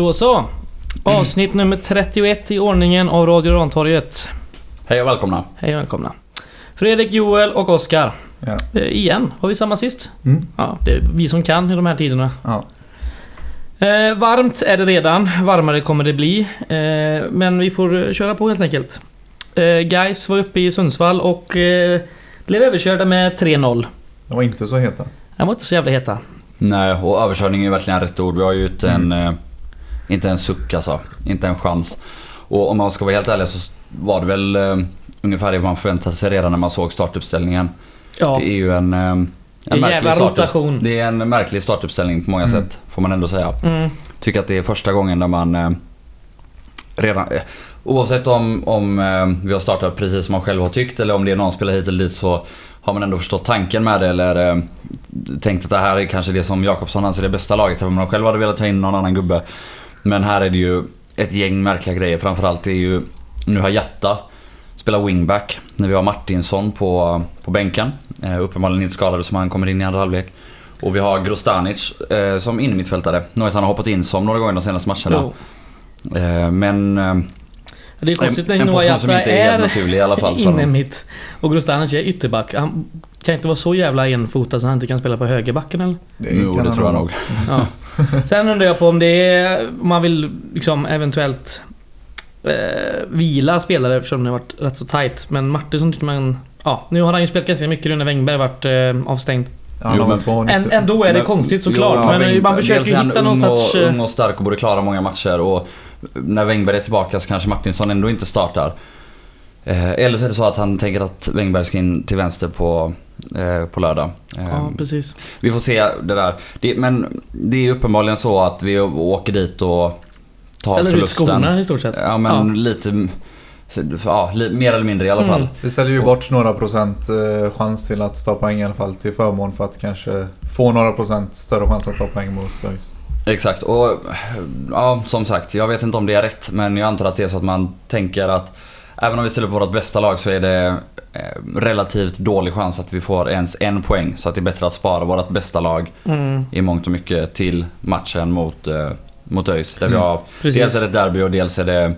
Då så. Avsnitt nummer 31 i ordningen av Radio Rantorget. Hej och välkomna. Hej och välkomna. Fredrik, Joel och Oskar. Ja. Eh, igen, var vi samma sist? Mm. Ja, det är vi som kan i de här tiderna. Ja. Eh, varmt är det redan, varmare kommer det bli. Eh, men vi får eh, köra på helt enkelt. Eh, Guys var uppe i Sundsvall och eh, blev överkörda med 3-0. De var inte så heta. De var inte så jävla heta. Nej, och överkörning är verkligen rätt ord. Vi har ju inte en... Eh, inte en suck alltså. Inte en chans. Och om man ska vara helt ärlig så var det väl eh, ungefär det man förväntade sig redan när man såg startuppställningen. Ja, Det är ju en... Eh, en Det är en jävla startupp- rotation. Det är en märklig startuppställning på många Mm. sätt. Får man ändå säga. mm, Tycker att det är första gången där man eh, redan... Eh, oavsett om, om eh, vi har startat precis som man själv har tyckt eller om det är någon spelar hit eller dit så har man ändå förstått tanken med det eller eh, tänkt att det här är kanske det som Jakobsson anser är det bästa laget. Även om man själv hade velat ta in någon annan gubbe. Men här är det ju ett gäng märkliga grejer. Framförallt är ju... Nu har Jatta spelar wingback när vi har Martinsson på, på bänken. Eh, uppenbarligen inte skadad som han kommer in i andra halvlek. Och vi har Grostanic eh, som innermittfältare. Något han har hoppat in som några gånger de senaste matcherna. Eh, men... Eh, Det är konstigt när en Noah Jatta inte är helt är naturlig i alla fall. för inne honom. mitt och Grostanic är ytterback. Han kan inte vara så jävla enfotad så han inte kan spela på högerbacken eller? Jo, det han tror jag nog. Ja. Sen undrar jag på om det är... Om man vill liksom eventuellt eh, vila spelare eftersom det har varit rätt så tight. Men Martinsson tycker man... Ja, nu har han ju spelat ganska mycket nu när Wängberg varit eh, avstängd. Ja, Jo, men- Än, ändå är det Men- konstigt såklart. Jo, men Wäng- man försöker han hitta någon sorts... Och, eh, ung och stark och borde klara många matcher. Och när Wängberg är tillbaka så kanske Martinsson ändå inte startar. Eh, eller så är det så att han tänker att Wängberg ska in till vänster på, eh, på lördag. Ja, precis. Vi får se det där. Det, men det är uppenbarligen så att vi åker dit och tar Ställer ut förlusten. skorna i stort sett. Ja men lite... Ja, mer eller mindre i alla Mm. fall. Vi ställer ju bort några procent eh, chans till att ta poäng i alla fall till förmån för att kanske få några procent större chans att ta poäng mot ÖIS. Exakt och ja, som sagt, jag vet inte om det är rätt men jag antar att det är så att man tänker att även om vi ställer upp vårt bästa lag så är det eh, relativt dålig chans att vi får ens en poäng. Så att det är bättre att spara vårt bästa lag Mm, i mångt och mycket till matchen mot, eh, mot ÖIS. Där vi Mm. har, precis. dels är det ett derby och dels är det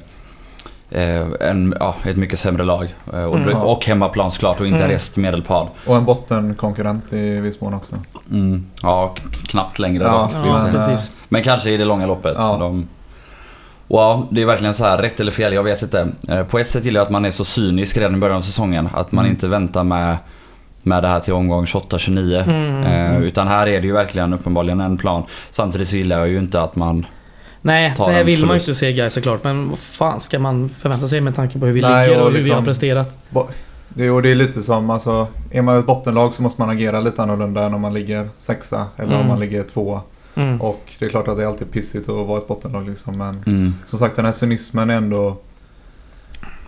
eh, en, ja, ett mycket sämre lag. Eh, och, Mm. och hemmaplan såklart och inte Mm. rest medelpad. Och en bottenkonkurrent i viss mån också. Mm. Ja, knappt längre Ja, dock. Ja, men, precis. Men kanske i det långa loppet. Ja. De... Wow, det är verkligen så här rätt eller fel, jag vet inte. Eh, På ett sätt gillar jag att man är så cynisk redan i början av säsongen. Att man Mm. inte väntar med, med det här till omgång 28-29. Mm, Eh, mm. utan här är det ju verkligen uppenbarligen en plan. Samtidigt så gillar jag ju inte att man... Nej, så här vill man ju inte se guys såklart. Men vad fan ska man förvänta sig med tanke på hur vi Nej, ligger och, och hur vi liksom- har presterat? Det, och det är lite som, alltså, är man ett bottenlag så måste man agera lite annorlunda än om man ligger sexa eller Mm. om man ligger tvåa. Mm. Och det är klart att det är alltid pissigt att vara ett bottenlag liksom, men Mm, som sagt den här cynismen är ändå...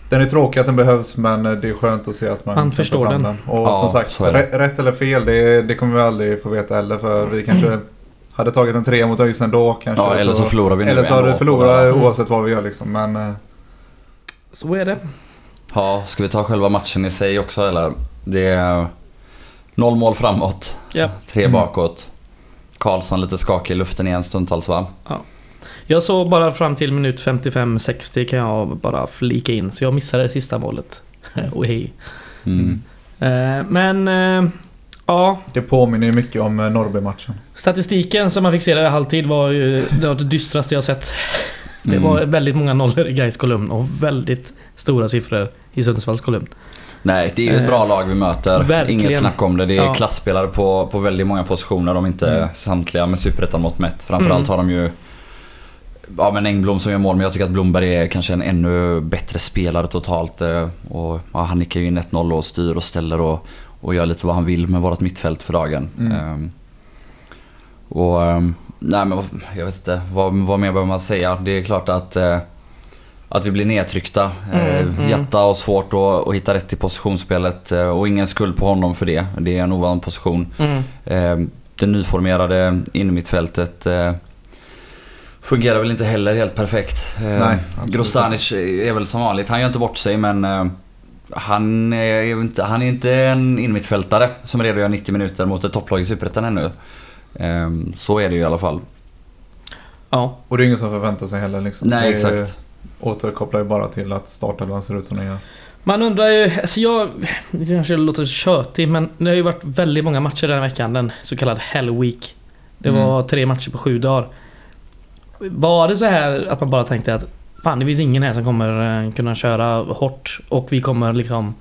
Den är tråkig att den behövs men det är skönt att se att man ta förstår fram den. Och Ja, som sagt, så rätt, eller fel det, det kommer vi aldrig få veta heller för vi kanske hade tagit en trea mot ÖIS ändå kanske. ja, eller så förlorar vi nu eller så har du förlorat lördag. oavsett vad vi gör liksom. Men eh, Så är det. Ja, ska vi ta själva matchen i sig också eller? Det är noll mål framåt, Ja. tre Mm. bakåt. Karlsson lite skakig i luften igen stundtals va? Jag såg bara fram till minut 55-60 kan jag bara flika in. Så jag missade det sista målet. Och hej. Mm. Eh, Men... eh, Ja, det påminner ju mycket om eh, Norrby-matchen. statistiken som man fick se där i halvtid var ju det, var det dystraste jag sett. Det Mm. var väldigt många nollor i Gais kolumn och väldigt stora siffror i Sundsvalls kolumn. Nej, det är ju ett Eh, bra lag vi möter. verkligen. Inget snack om det. Det är Ja. klassspelare på, på väldigt många positioner, om inte Mm. samtliga med superettan mått mätt. Framförallt Mm. har de ju Ja men Engblom som gör mål, men jag tycker att Blomberg är kanske en ännu bättre spelare totalt. eh, Och, ja, han nickar ju in 1-0 och styr och ställer och, och gör lite vad han vill med vårt mittfält för dagen. Mm. Ehm, och ehm, nej men jag vet inte, vad, vad mer behöver man säga? Det är klart att eh, att vi blir nedtryckta. Mm, Eh, mm. Jatta har svårt att, att hitta rätt i positionsspelet eh, och ingen skuld på honom för det. Det är en ovan position. Mm. Eh, Det nyformerade innermittfältet eh, fungerar väl inte heller helt perfekt. Nej, Grostanic är väl som vanligt, han gör inte bort sig men han är, inte, han är inte en innermittfältare som är redo att göra 90 minuter mot ett topplag i Superettan ännu. Så är det ju i alla fall. Ja. Och det är ingen som förväntar sig heller liksom. Nej, exakt. Återkopplar ju bara till att startelvan ser ut som den gör. Man undrar ju, alltså jag... Det kanske låter tjötigt men det har ju varit väldigt många matcher den här veckan. Den så kallad Hell Week. Det Mm. var tre matcher på sju dagar. Var det så här att man bara tänkte att Fan det finns ingen här som kommer eh, kunna köra hårt och vi kommer liksom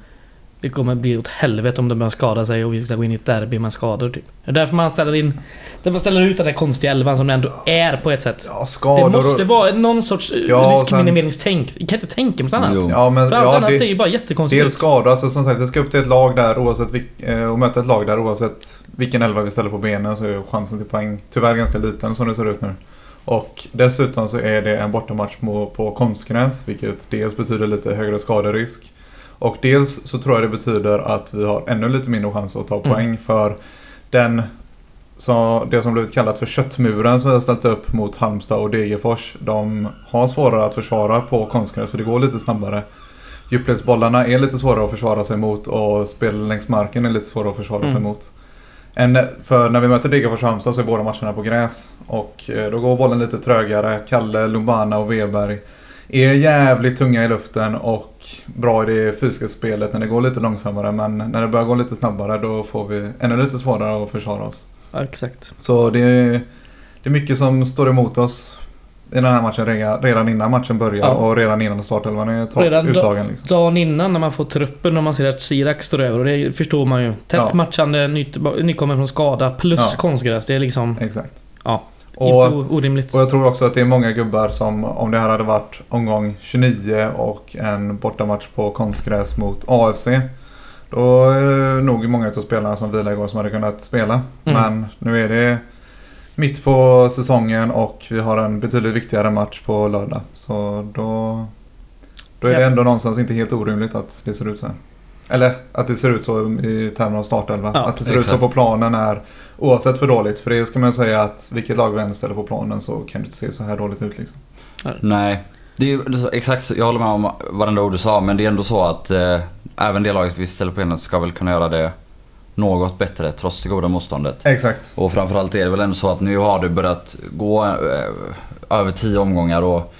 Det kommer bli åt helvete om de börjar skada sig och vi ska gå in i ett derby med skador typ. Det är därför man ställer in Därför man ställer ut den där konstiga elvan som det ändå är på ett sätt. Ja, skador Det måste vara någon sorts eh, Ja, och sen- riskminimeringstänk. Jag kan inte tänka mig något annat. Jo. Ja, men För allt ja, annat det, ser ju bara jättekonstigt ut. skador, alltså som sagt vi ska upp till ett lag där oavsett eh, och möta ett lag där oavsett vilken elva vi ställer på benen så är chansen till poäng tyvärr ganska liten som det ser ut nu. Och dessutom så är det en bortamatch på, på konstgräs vilket dels betyder lite högre skaderisk. Och dels så tror jag det betyder att vi har ännu lite mindre chans att ta Mm. poäng för den så det som blivit kallat för köttmuren som vi har ställt upp mot Halmstad och Degerfors. De har svårare att försvara på konstgräs för det går lite snabbare. Djupledsbollarna är lite svårare att försvara sig mot och spel längs marken är lite svårare att försvara sig Mm. mot. Än, för när vi möter Degerfors och Halmstad så är båda matcherna på gräs. Och eh, då går bollen lite trögare. Kalle, Lumbana och Weberg är jävligt tunga i luften och bra i det fysiska spelet när det går lite långsammare. Men när det börjar gå lite snabbare då får vi ännu lite svårare att försvara oss. Ja, exakt. Så det är, det är mycket som står emot oss i den här matchen redan, innan matchen börjar Ja. och redan innan startelvan är ta- Redan uttagen. Liksom. Dagen innan när man får truppen och man ser att Sirak står över och det förstår man ju. Tätt Ja. matchande, ny, nykommen från skada plus Ja. konstgräs. Det är liksom Exakt. Ja. Och, inte orimligt. och jag tror också att det är många gubbar som om det här hade varit omgång 29 och en bortamatch på konstgräs mot AFC. Då är det nog många av spelarna som vilar igår som hade kunnat spela. Mm. Men nu är det mitt på säsongen och vi har en betydligt viktigare match på lördag. Så då, då är det Ja. ändå någonstans inte helt orimligt att det ser ut så här. Eller att det ser ut så i termer av startelva. Ja, att det ser ut så exakt. på planen är oavsett för dåligt. För det ska man säga att vilket lag vi än ställer på planen så kan det inte se så här dåligt ut liksom. Nej. Det är ju det är så- exakt, så- jag håller med om varenda ord du sa men det är ändå så att eh, även det laget vi ställer på benen ska väl kunna göra det något bättre trots det goda motståndet. Exakt. Och framförallt är det väl ändå så att nu har det börjat gå eh, över tio omgångar och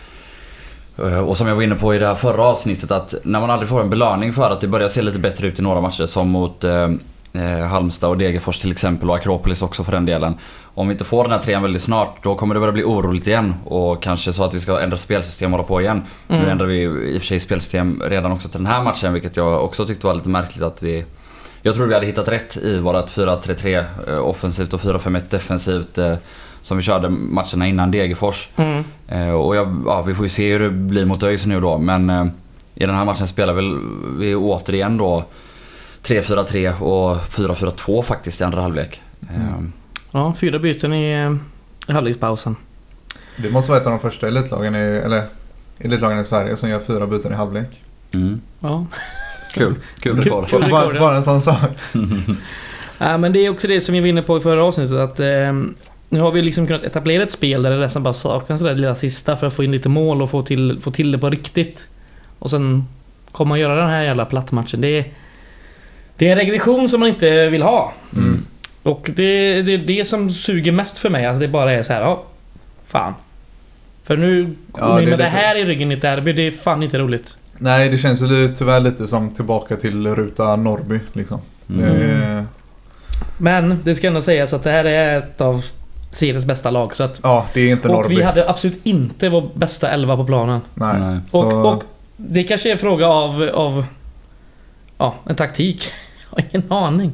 och som jag var inne på i det här förra avsnittet att när man aldrig får en belöning för att det börjar se lite bättre ut i några matcher som mot eh, eh, Halmstad och Degerfors till exempel och Akropolis också för den delen. Om vi inte får den här trean väldigt snart då kommer det börja bli oroligt igen och kanske så att vi ska ändra spelsystem och hålla på igen. Nu Mm. ändrar vi i och för sig spelsystem redan också till den här matchen vilket jag också tyckte var lite märkligt att vi jag tror vi hade hittat rätt i vårat 4-3-3 eh, offensivt och 4-5-1 defensivt eh, som vi körde matcherna innan Degerfors. Mm. Eh, och jag, ja, vi får ju se hur det blir mot ÖIS nu då men eh, i den här matchen spelar väl vi återigen då 3-4-3 och 4-4-2 faktiskt i andra halvlek. Eh, Ja, fyra byten i halvlekspausen. Det måste vara ett av de första elitlagen i, eller elitlagen i Sverige som gör fyra byten i halvlek. Mm. Ja. Kul, kul Kul, rekord. kul. rekord, Bara, ja. bara en sån sak. ja, men det är också det som vi var inne på i förra avsnittet att eh, nu har vi liksom kunnat etablera ett spel där det nästan bara saknas det där lilla sista för att få in lite mål och få till, få till det på riktigt. Och sen kommer man göra den här jävla plattmatchen. Det är, det är en regression som man inte vill ha. Mm. Och det, det är det som suger mest för mig. Alltså det bara är så här, ja. Fan. För nu, Ja, det med det lite- här i ryggen i ett derby, det är fan inte roligt. Nej, det känns ju tyvärr lite som tillbaka till Ruta Norrby liksom. Mm. Det är, Men det ska ändå sägas att det här är ett av seriens bästa lag. Så att, ja, det är inte och Norrby. vi hade absolut inte vår bästa elva på planen. Nej. Nej. Så, Och, och det kanske är en fråga av, av ja, en taktik. Jag har ingen aning.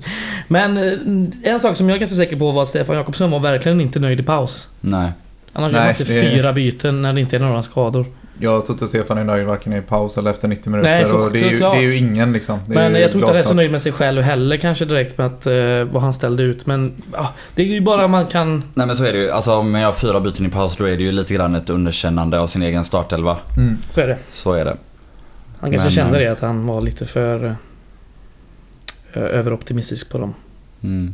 Men eh, en sak som jag är ganska säker på var att Stefan Jakobsson var verkligen inte nöjd i paus. Nej. Annars gör Nej, man inte det- fyra byten när det inte är några skador. Jag tror inte Stefan är nöjd varken i paus eller efter 90 minuter. Nej, så- och det, är ju, det är ju ingen liksom. Det Men jag tror inte han är så nöjd med sig själv heller kanske direkt med att, eh, vad han ställde ut. Men ja, det är ju bara man kan... Nej men så är det ju. Alltså om man gör fyra byten i paus då är det ju lite grann ett underkännande av sin egen startelva. Mm. Så är det. Så är det. Han kanske Men, kände eh, det att han var lite för eh, överoptimistisk på dem. Mm.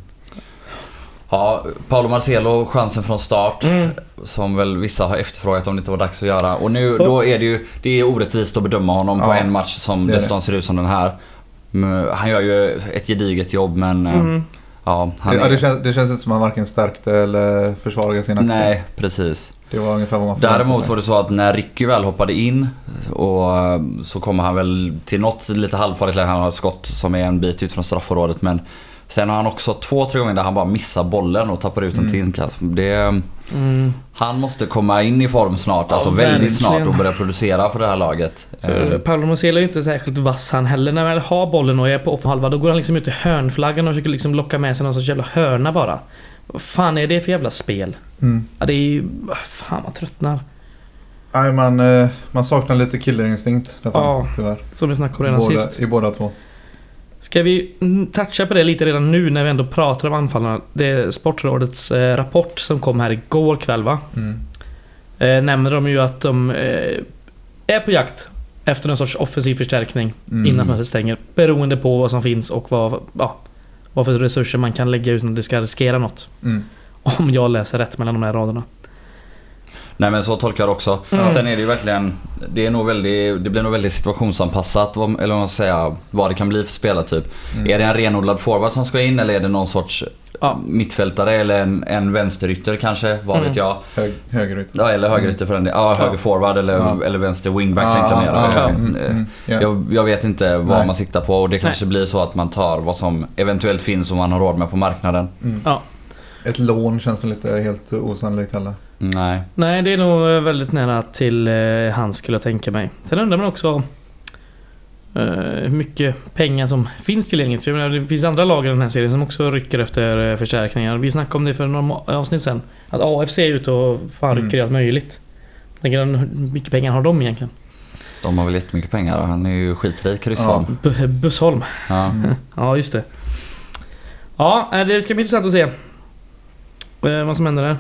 Ja, Paolo Marcelo, chansen från start. Mm. Som väl vissa har efterfrågat om det inte var dags att göra. Och nu då är det ju det är orättvist att bedöma honom på Ja, en match som det dessutom ser ut som den här. Han gör ju ett gediget jobb men eh, Mm. ja, han Ja, är, det, känns, det känns inte som att han varken stärkte eller försvagade sin aktie. Nej, precis. Det Det var ungefär vad man Däremot sig. var det så att när Ricky väl hoppade in och eh, så kommer han väl till något lite halvfarligt läge. Han har ett skott som är en bit ut från straffområdet men sen har han också två, tre gånger där han bara missar bollen och tappar ut den Mm. till inkast. Det, Mm. han måste komma in i form snart, Ja, alltså väldigt verkligen. snart och börja producera för det här laget. För Eh, Paolo Mosela är ju inte särskilt vass han heller. När han har bollen och är på offhalva då går han liksom ut i hörnflaggan och försöker liksom locka med sig någon sorts jävla hörna bara. Vad fan är det för jävla spel? Mm. Ja, det är ju... Fan man tröttnar. Nej, man, eh, man saknar lite killerinstinkt. Därför, Ja. tyvärr. Som vi snackade om redan Båda, sist. I båda två. Ska vi toucha på det lite redan nu när vi ändå pratar om anfallarna? Det är Sportrådets eh, rapport som kom här igår kväll va? Mm. Eh, nämner de ju att de eh, är på jakt efter någon sorts offensiv förstärkning Mm. innan fönstret stänger. Beroende på vad som finns och vad, ja, vad för resurser man kan lägga utan att det ska riskera något. Mm. Om jag läser rätt mellan de här raderna. Nej men så tolkar jag det också. Mm. Sen är det ju verkligen, det, är nog väldigt, det blir nog väldigt situationsanpassat, vad- eller vad man säga, vad det kan bli för spelartyp. Mm. Är det en renodlad forward som ska in eller är det någon sorts Ja. mittfältare eller en, en vänsterytter kanske? Vad Mm. vet jag? Hög, högerytter. Ja, eller högerytter för den delen. Ja, höger forward eller, Ja. eller vänster wingback tänkte jag mer. ja, Eh, mm, mm, ja. Jag, jag vet inte vad Nej. man siktar på och det kanske blir så att man tar vad som eventuellt finns och man har råd med på marknaden. Mm. Ja. Ett lån känns väl inte helt osannolikt heller. Nej. Nej, det är nog eh, väldigt nära till eh, hans skulle jag tänka mig. Sen undrar man också eh, hur mycket pengar som finns tillgängligt. För jag menar, det finns andra lag i den här serien som också rycker efter eh, förstärkningar. Vi snackade om det för några avsnitt sen. Att AFC är ute och fan Mm. rycker i allt möjligt. Tänker hur mycket pengar har de egentligen? De har väl jättemycket pengar. Han är ju skitrik Ryssholm. B- Bussholm. Ja. Ja, just det. Ja, eh, det ska bli intressant att se. Vad som händer där.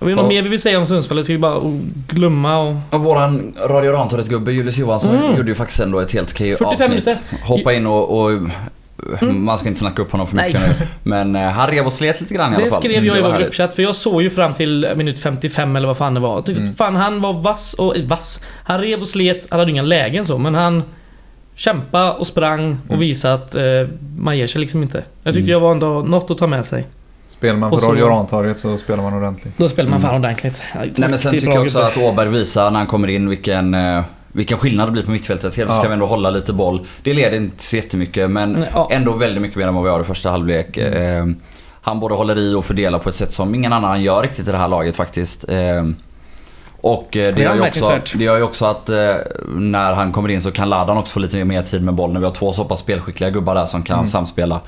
Har vi något Ja. mer vi vill säga om Sundsvall? Ska vi bara glömma och... Och våran Radio Rantorget-gubbe Julius Johansson Mm. gjorde ju faktiskt ändå ett helt okej 45 avsnitt. minuter. Hoppa in och, och Mm. man ska inte snacka upp honom för Nej. mycket nu. Men eh, han rev och slet lite grann i alla Det fall. skrev jag i Det vår gruppchatt för jag såg ju fram till minut 55 eller vad fan det var. Jag tyckte Mm. fan han var vass och... eh, Vass? Han rev och slet, han hade inga lägen så men han... Kämpa och sprang och Mm. visade att eh, man ger sig liksom inte. Jag tyckte Mm. jag var ändå något att ta med sig. Spelar man så- Radio Rantorget så spelar man ordentligt. Då spelar man Mm. fan ordentligt. Ja, Nej men sen riktigt tycker jag också att Åberg visar när han kommer in vilken, eh, vilken skillnad det blir på mittfältet. Helt Ja. ska vi ändå hålla lite boll. Det leder inte så jättemycket men Men, ja. ändå väldigt mycket mer än vad vi har i första halvlek. Eh, han både håller i och fördelar på ett sätt som ingen annan gör riktigt i det här laget faktiskt. Eh, och Det det är gör, ju också, det gör ju också att eh, när han kommer in så kan Ladan också få lite mer tid med bollen. Vi har två så pass spelskickliga gubbar där som kan Mm. samspela.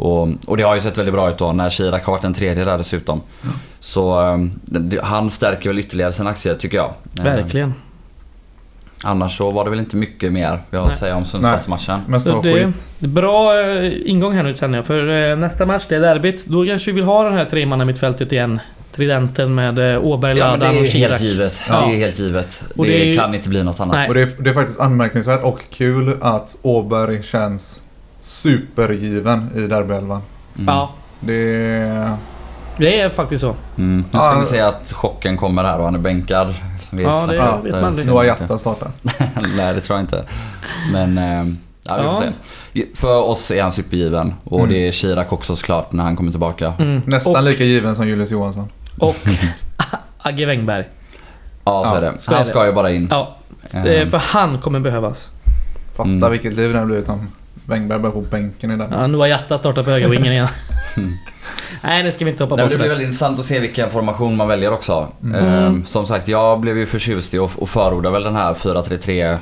Och, och det har ju sett väldigt bra ut då när Chirac har varit den tredje där dessutom. Så eh, det, han stärker väl ytterligare sin aktie tycker jag. Eh, Verkligen. Annars så var det väl inte mycket mer vi har att säga om Sundsvallsmatchen. Mest Så det, skit. bra eh, ingång här nu känner jag. För eh, nästa match, det är derbyt. Då kanske vi vill ha den här tremanna mittfältet igen. Tridenten med eh, Åberg, Ja men det Ladan är och helt Chirac. givet. Ja. Det är helt givet. Och det, det kan inte bli något annat. Nej. Och det är, det är faktiskt anmärkningsvärt och kul att Åberg känns supergiven i derbyelvan. Mm. Ja, Det är... det är faktiskt så. Mm. Nu ska Ja, vi se att chocken kommer här och han är bänkad. Som vi Ja, det snackade vet man aldrig. Noah Jatta startar. Nej det tror jag inte. Men eh, ja, vi får Ja. se. För oss är han supergiven. Och Mm. det är Chirac också såklart när han kommer tillbaka. Mm. Nästan och, lika given som Julius Johansson. och Agge Wängberg. Ja så Ja, är det. så är Han det. ska ju bara in. Ja, Eh, eh, för han kommer behövas. Fatta Mm. vilket liv det hade blivit om Wängberg börjar på bänken i den. Ja, Noah Jatta startar på högerwingen igen. Mm. Nej, nu ska vi inte hoppa Nej, på men det blir sådär. väldigt intressant att se vilken formation man väljer också. Mm. Eh, som sagt, jag blev ju förtjust i och, och förordar väl den här 4-3-3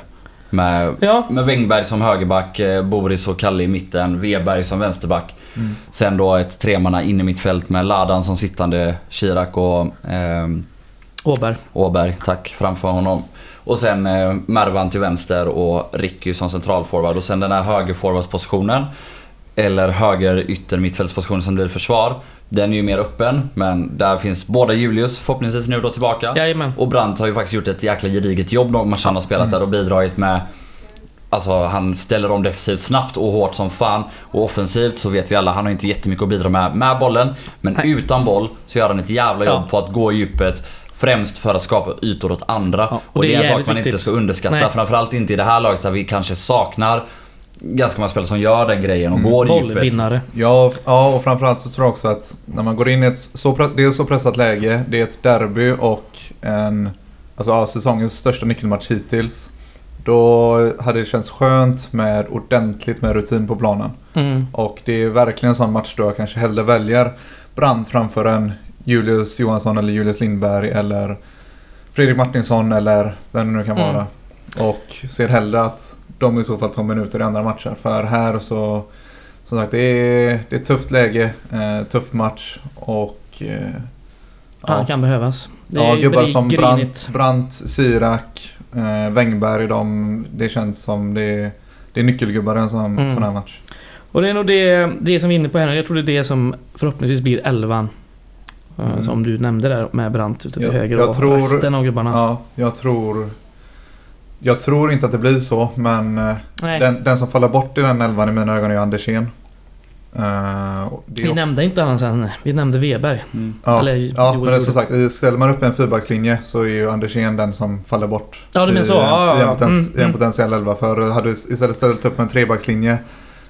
med, Ja, med Wängberg som högerback, eh, Boris och Kalle i mitten, Weberg som vänsterback. Mm. Sen då ett tremanna in i mittfält med Ladan som sittande, Chirac och ehm, Åberg. Åberg, tack, framför honom. Och sen eh, Mervan till vänster och Ricky som centralforward. Och sen den här högerforwardspositionen, eller höger ytter mittfältspositionen som blir försvar. Den är ju mer öppen, men där finns båda Julius förhoppningsvis nu då tillbaka. Jajamän. Och Brandt har ju faktiskt gjort ett jäkla gediget jobb när matchen har spelat där och bidragit med Alltså han ställer om defensivt snabbt och hårt som fan. Och offensivt så vet vi alla, han har inte jättemycket att bidra med med bollen. Men Nej. utan boll så gör han ett jävla jobb Ja. på att gå i djupet. Främst för att skapa ytor åt andra. Ja, och, det är en sak man inte viktigt. ska underskatta. Nej. Framförallt inte i det här laget där vi kanske saknar ganska många spelare som gör den grejen och går i djupet. Bollvinnare. Ja, ja, och framförallt så tror jag också att när man går in i ett så, det är ett så pressat läge, det är ett derby och en, alltså ja, säsongens största nyckelmatch hittills. Då hade det känts skönt med ordentligt med rutin på planen. Mm. Och det är verkligen en sån match då jag kanske hellre väljer Brandt framför en Julius Johansson eller Julius Lindberg eller Fredrik Martinsson eller vem det nu kan Mm. vara. Och ser hellre att de i så fall tar minuter i andra matcher. För här så, som sagt, det är, det är ett tufft läge, eh, tuff match och eh, Han kan behövas. Det ja, gubbar som. Brandt, Brandt Sirak, eh, Wängberg, de, det känns som det, det är nyckelgubbar i en sån, Mm. sån här match. Och det är nog det, det som vi är inne på här nu. Jag tror det är det som förhoppningsvis blir elvan. Eh, Mm. Som du nämnde där med Brandt ute till Jag- höger jag och tror- resten av gubbarna. Ja, jag tror... Jag tror inte att det blir så, men eh, den, den som faller bort i den elvan i mina ögon är Andersén. Eh, det är vi också- nämnde inte han sen. Vi nämnde Weber. Mm. Ja, eller ja men det är som sagt, ställer man upp en fyrbackslinje så är ju Andersén den som faller bort. Ja, du menar i, så. Ja, i, en ja, potens, mm, I en mm. potentiell elva. För hade vi istället ställt upp en trebackslinje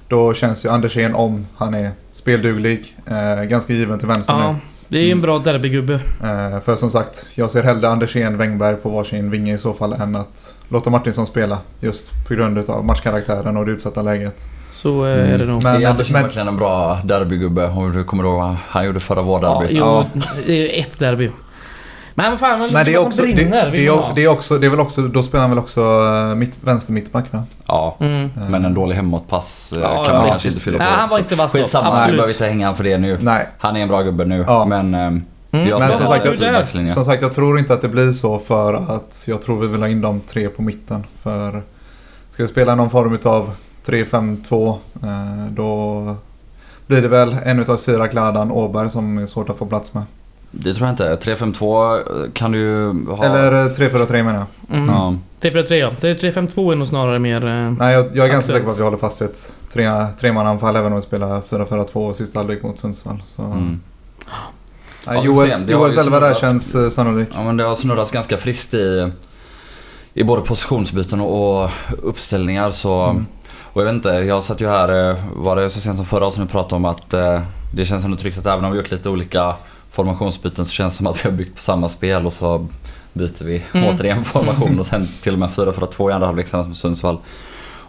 då känns ju Andersén om han är spelduglig, eh, ganska given till vänster Ja, nu. Det är ju en Mm. bra derbygubbe. Eh, för som sagt, jag ser hellre Andersén, Wängberg på varsin vinge i så fall än att låta Martinsson spela. Just på grund av matchkaraktären och det utsatta läget. Så eh, Mm. är det nog. Men- är Andersson men- verkligen en bra derbygubbe? Om du kommer ihåg vad han gjorde förra vårderbyt? Ja, Ja. det är ju ett derby. Men vad fan, Men det är, också, som det, brinner det, man är, det, är också, det är väl också, då spelar han väl också eh, mitt, vänster mittback va? Ja, Mm. Men en dålig hemåtpass eh, Ja, kan ja, man kanske inte fylla på. Nej, han var inte vass då. Skitsamma, vi behöver inte hänga han för det nu. Nej, Han är en bra gubbe nu, Ja. men... Eh, Mm. jag Men som sagt, det jag- som sagt jag tror inte att det blir så för att jag tror vi vill ha in de tre på mitten. För ska vi spela någon form av 3-5-2 eh, då blir det väl en utav Sirak, Ladan, Åberg som är svårt att få plats med. Det tror jag inte. 3-5-2 kan du ha... Eller eh, 3-4-3 menar jag. Mm. Ja. 3-4-3 ja. 3-5-2 är nog snarare mer... eh, Nej, jag, jag är ganska Aktuellt. säker på att vi håller fast vid ett tre, tremananfall även om vi spelar 4-4-2 sista halvlek mot Sundsvall. Så, Mm. Ja, vi Joels, Joels elva där känns eh, sannolik. Ja men det har snurrats ganska friskt i, i både positionsbyten och, uppställningar så... Mm. Och jag vet inte, jag satt ju här, eh, var det så sent som förra avsnittet pratade om att eh, det känns ändå tryggt att även om vi gjort lite olika formationsbyten så känns det som att vi har byggt på samma spel och så byter vi Mm. återigen formation och sen till och med 4-4-2 i andra halvlek med Sundsvall.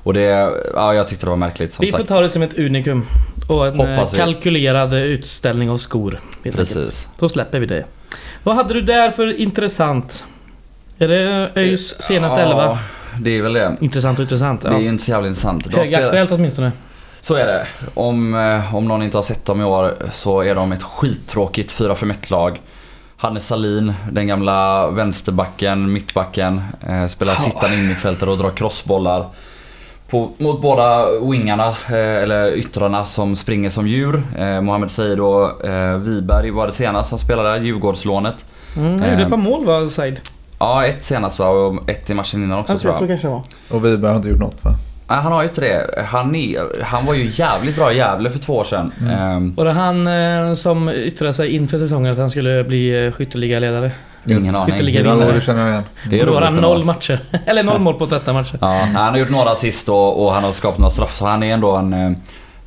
Och det, ja jag tyckte det var märkligt som Vi får sagt. ta det som ett unikum. Och en eh, Hoppas vi. kalkylerad utställning av skor. helt enkelt. Precis. Då släpper vi det. Vad hade du där för intressant? Är det ÖIS senaste ja, elva? det är väl det. Intressant och intressant. Det är Ja. ju inte så jävla intressant. Spelar- Högaktuellt åtminstone. Så är det. Om, eh, om någon inte har sett dem i år så är de ett skittråkigt 4-5-1-lag. Hannes Salin, den gamla vänsterbacken, mittbacken, eh, spelar Ja. sittande innermittfältare och drar crossbollar. På, mot båda wingarna, eh, eller yttrarna som springer som djur. Eh, Mohamed Said och eh, Wiberg var det senast som spelade, Djurgårdslånet. Mm, jag gjorde ett par mål va, Said? Ja, ett senast va och ett i matchen innan också Jag tror tror jag. så kanske det var. Och Wiberg har inte gjort något va? Nej, han har ju inte det. Han, är, han var ju jävligt bra i Gävle för två år sedan. Mm. Ehm, Var det han eh, som yttrade sig inför säsongen att han skulle bli eh, skytteligaledare? Ingen aning. Ytterligare Hur han- vinnare. Jo, det känner jag igen. Det är Då har roligt han noll matcher. Eller noll mål på 13 matcher. Ja, han har gjort några assist och, och han har skapat några straff. Så han är ändå en, eh,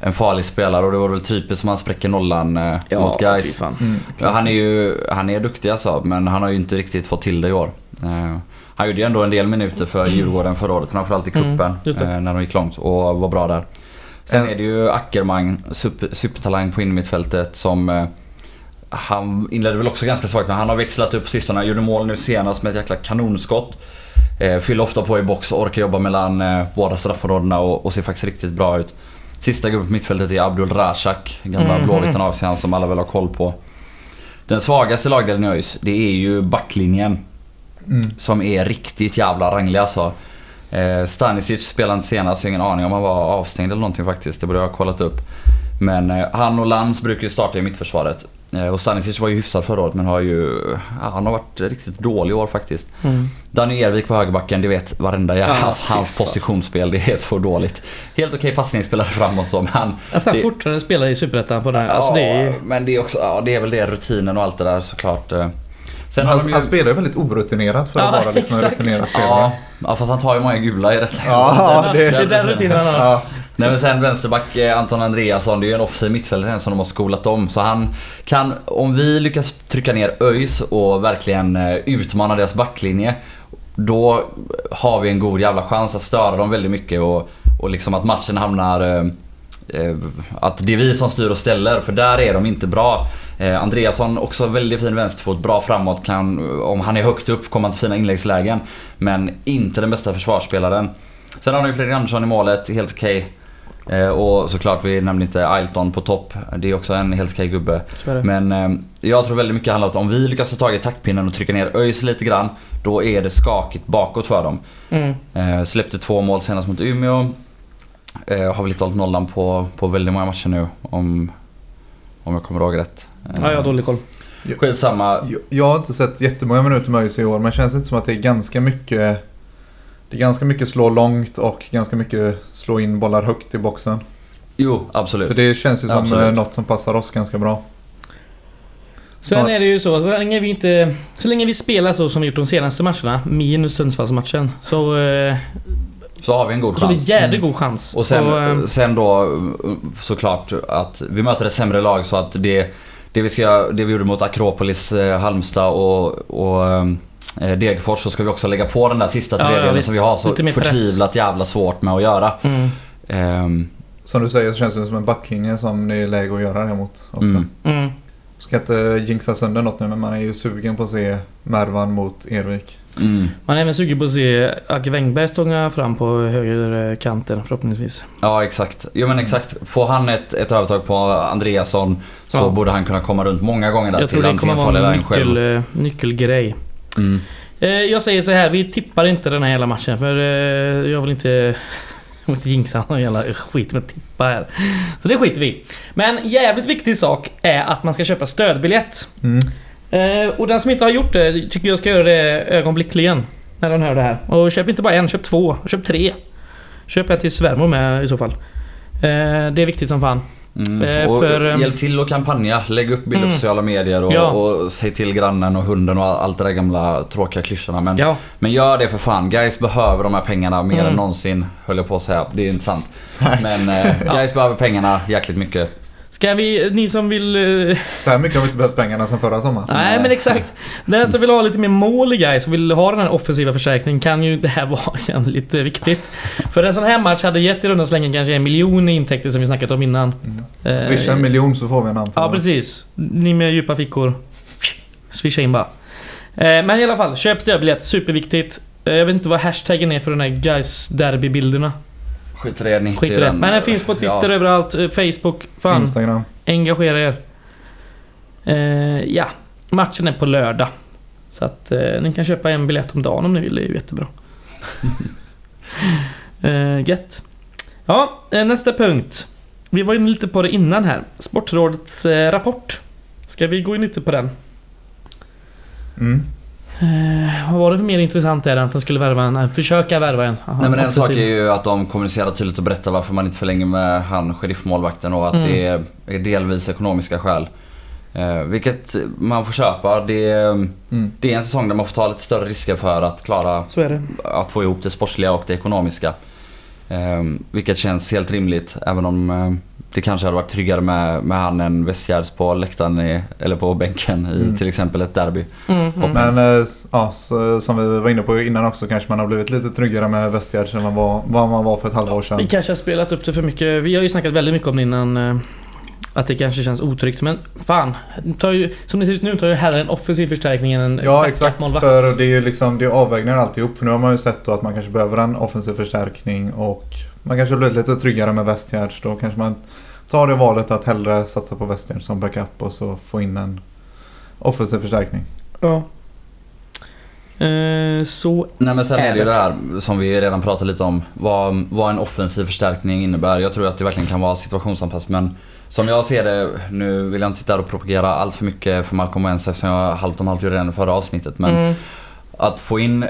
en farlig spelare och det var väl typiskt som han spräcker nollan eh, mot guys. fan. Mm, Ja, han är ju han är duktig alltså, men han har ju inte riktigt fått till det i år. Eh, han gjorde ju ändå en del minuter för Djurgården förra året, framförallt i Mm, cupen det. eh, när de gick långt och var bra där. Sen En- är det ju Ackerman, super, supertalang på innermittfältet som eh, han inledde väl också ganska svagt men han har växlat upp sistone. Gjorde mål nu senast med ett jäkla kanonskott. Eh, fyller ofta på i box och orkar jobba mellan eh, båda straffområdena och, och ser faktiskt riktigt bra ut. Sista gubben på mittfältet är Abdul Razak, gamla Mhm. blåvitten av sig, han som alla väl har koll på. Den svagaste lagdelen i ÖIS, det är ju backlinjen. Mm. Som är riktigt jävla ranglig alltså. Eh, Stanisic spelade inte senast, jag har ingen aning om han var avstängd eller någonting faktiskt. Det borde jag ha kollat upp. Men eh, han och Lantz brukar ju starta i mittförsvaret. Eh, och Stanisic var ju hyfsad förra året men har ju... Ja, han har varit riktigt dålig i år faktiskt. Mm. Danny Ervik på högerbacken, det vet varenda jävla... Ja, hans, hans positionsspel, det är så dåligt. Helt okej passningsspelare framåt så men. Att han Det- fortfarande spelar i Superettan på den här. Alltså det är Ja, men det är också... Ja, det är väl det, rutinen och allt det där såklart. eh. Sen Han, ju... han spelar ju väldigt orutinerat för att Ja, vara liksom en rutinerad spelare. Ja, ja, fast han tar ju många gula i rätt läge. Ja, det- Det är den rutinen han har. Ja, Nej men sen vänsterback eh, Anton Andreasson, det är ju en offensiv mittfältare som de har skolat om. Så han kan, om vi lyckas trycka ner ÖIS och verkligen eh, utmana deras backlinje. Då har vi en god jävla chans att störa dem väldigt mycket och, och liksom att matchen hamnar... Eh, att det är vi som styr och ställer, för där är de inte bra. Eh, Andreasson också väldigt fin vänsterfot, bra framåt, kan, om han är högt upp kommer han till fina inläggslägen. Men inte den bästa försvarsspelaren. Sen har ni Fredrik Andersson i målet, helt okej. Eh, och såklart, vi nämnde inte Ailton på topp. Det är också en helt okej gubbe. Är det. Men jag tror väldigt mycket handlar om att om vi lyckas ta tag i taktpinnen och trycka ner ÖIS lite grann, då är det skakigt bakåt för dem. Mm. Släppte två mål senast mot Umeå. Eh, har väl inte hållit nollan på, på väldigt många matcher nu, om, om jag kommer ihåg rätt. Eh, Ja, jag har dålig koll. Skitsamma. Jag, jag har inte sett jättemånga minuter med ÖIS i år men det känns inte som att det är ganska mycket Det är ganska mycket slå långt och ganska mycket slå in bollar högt i boxen. Jo, absolut. För det känns ju som Absolut. eh, något som passar oss ganska bra. Sen är det ju så, så länge vi inte... Så länge vi spelar så som vi gjort de senaste matcherna, minus Sundsvallsmatchen, så, eh, Så har vi en god så har vi chans. jävligt god chans. Och sen, eh, sen då eh, såklart att vi möter ett sämre lag så att det, det, vi, ska, det vi gjorde mot Akropolis, eh, Halmstad och, och eh, Degerfors så ska vi också lägga på den där sista Ja, ja, tredjedelen visst. som vi har så press. förtvivlat jävla svårt med att göra. mm, Ehm, Som du säger så känns det som en backlinje som det är läge att göra det mot också. mm. mm. Ska inte jinxa sönder något nu men man är ju sugen på att se Mervan mot Ervik. Mm. Man är även sugen på att se Acke Wängberg stånga fram på högerkanten förhoppningsvis. Ja exakt. Jo men exakt. Får han ett, ett övertag på Andreasson så Ja. borde han kunna komma runt många gånger där Jag tror till det kommer vara en nyckel, eh, nyckelgrej. Mm. Eh, Jag säger så här, vi tippar inte den här hela matchen för eh, jag vill inte... Jag inte jinxa någon jävla skit med tippa här. Så det skiter vi. Men jävligt viktig sak är att man ska köpa stödbiljett. Mm. Eh, och den som inte har gjort det tycker jag ska göra det ögonblickligen. När den hör det här. Och köp inte bara en, köp två, köp tre. Köp en till svärmor med i så fall. Eh, det är viktigt som fan. Mm. Eh, och för, ehm, hjälp till och kampanja. Lägg upp bilder Mm. på sociala medier och, Ja. och säg till grannen och hunden och allt det där gamla tråkiga klyschorna. Men, Ja, men gör det för fan. Guys behöver de här pengarna mer Mm. än någonsin. Höll jag på att säga. Det är inte sant. Men eh, guys behöver pengarna jäkligt mycket. Ska vi, ni som vill... eh, Så här mycket har vi inte behövt pengarna som förra sommaren. Nej men exakt. Den som vill ha lite mer mål i guys och vill ha den här offensiva förstärkningen kan ju det här vara jävligt viktigt. För en sån här match hade gett i runda slängen kanske en miljon i intäkter som vi snackat om innan. Mm. Eh, Swisha en miljon så får vi en Ja anfallare. precis. Ni med djupa fickor. Swisha in bara. Eh, Men i alla fall, köp stödbiljett. Superviktigt. Jag vet inte vad hashtaggen är för den här guys derbybilderna. Skit i det, 90 Skit i det. Men den finns på Twitter Ja. överallt. eh, Facebook. Fan, Instagram. engagera er. Eh, ja, matchen är på lördag. Så att eh, ni kan köpa en biljett om dagen om ni vill. Det är ju jättebra. eh, gött. Ja, eh, nästa punkt. Vi var inne lite på det innan här. Sportrådets eh, rapport. Ska vi gå in lite på den? Mm. Eh, vad var det för mer intressant där än att de skulle värva en, eh, försöka värva en? Aha, Nej men en sak är ju att de kommunicerar tydligt och berättar varför man inte förlänger med han sheriffmålvakten och att Mm. det är- är delvis ekonomiska skäl. Eh, vilket man får köpa. Det är, Mm. det är en säsong där man får ta lite större risker för att klara Så är det. att få ihop det sportsliga och det ekonomiska. Eh, vilket känns helt rimligt även om eh, det kanske hade varit tryggare med, med han än Westgärds på läktaren i, eller på bänken i Mm. till exempel ett derby. Mm, mm. Men eh, ja, så, som vi var inne på innan också kanske man har blivit lite tryggare med Westgärds än man var, vad man var för ett halvår sedan. Vi kanske har spelat upp det för mycket. Vi har ju snackat väldigt mycket om det innan. Att det kanske känns otryggt. Men fan. Tar ju, som det ser ut nu tar ju hellre en offensiv förstärkning än en Ja exakt, målvakt. för det är ju liksom det är avvägningar alltihop. För nu har man ju sett då att man kanske behöver en offensiv förstärkning och man kanske blivit lite tryggare med Westgärds. Då kanske man tar det valet att hellre satsa på Westgärds som backup och så få in en offensiv förstärkning. Ja. Eh, så Nej men sen Är det ju det. det här som vi redan pratat lite om. Vad, vad en offensiv förstärkning innebär. Jag tror att det verkligen kan vara situationsanpassat men som jag ser det, nu vill jag inte sitta här och propagera allt för mycket för Malcolm Wentz eftersom jag halvt om halvt gjorde det i förra avsnittet. Men mm, att få in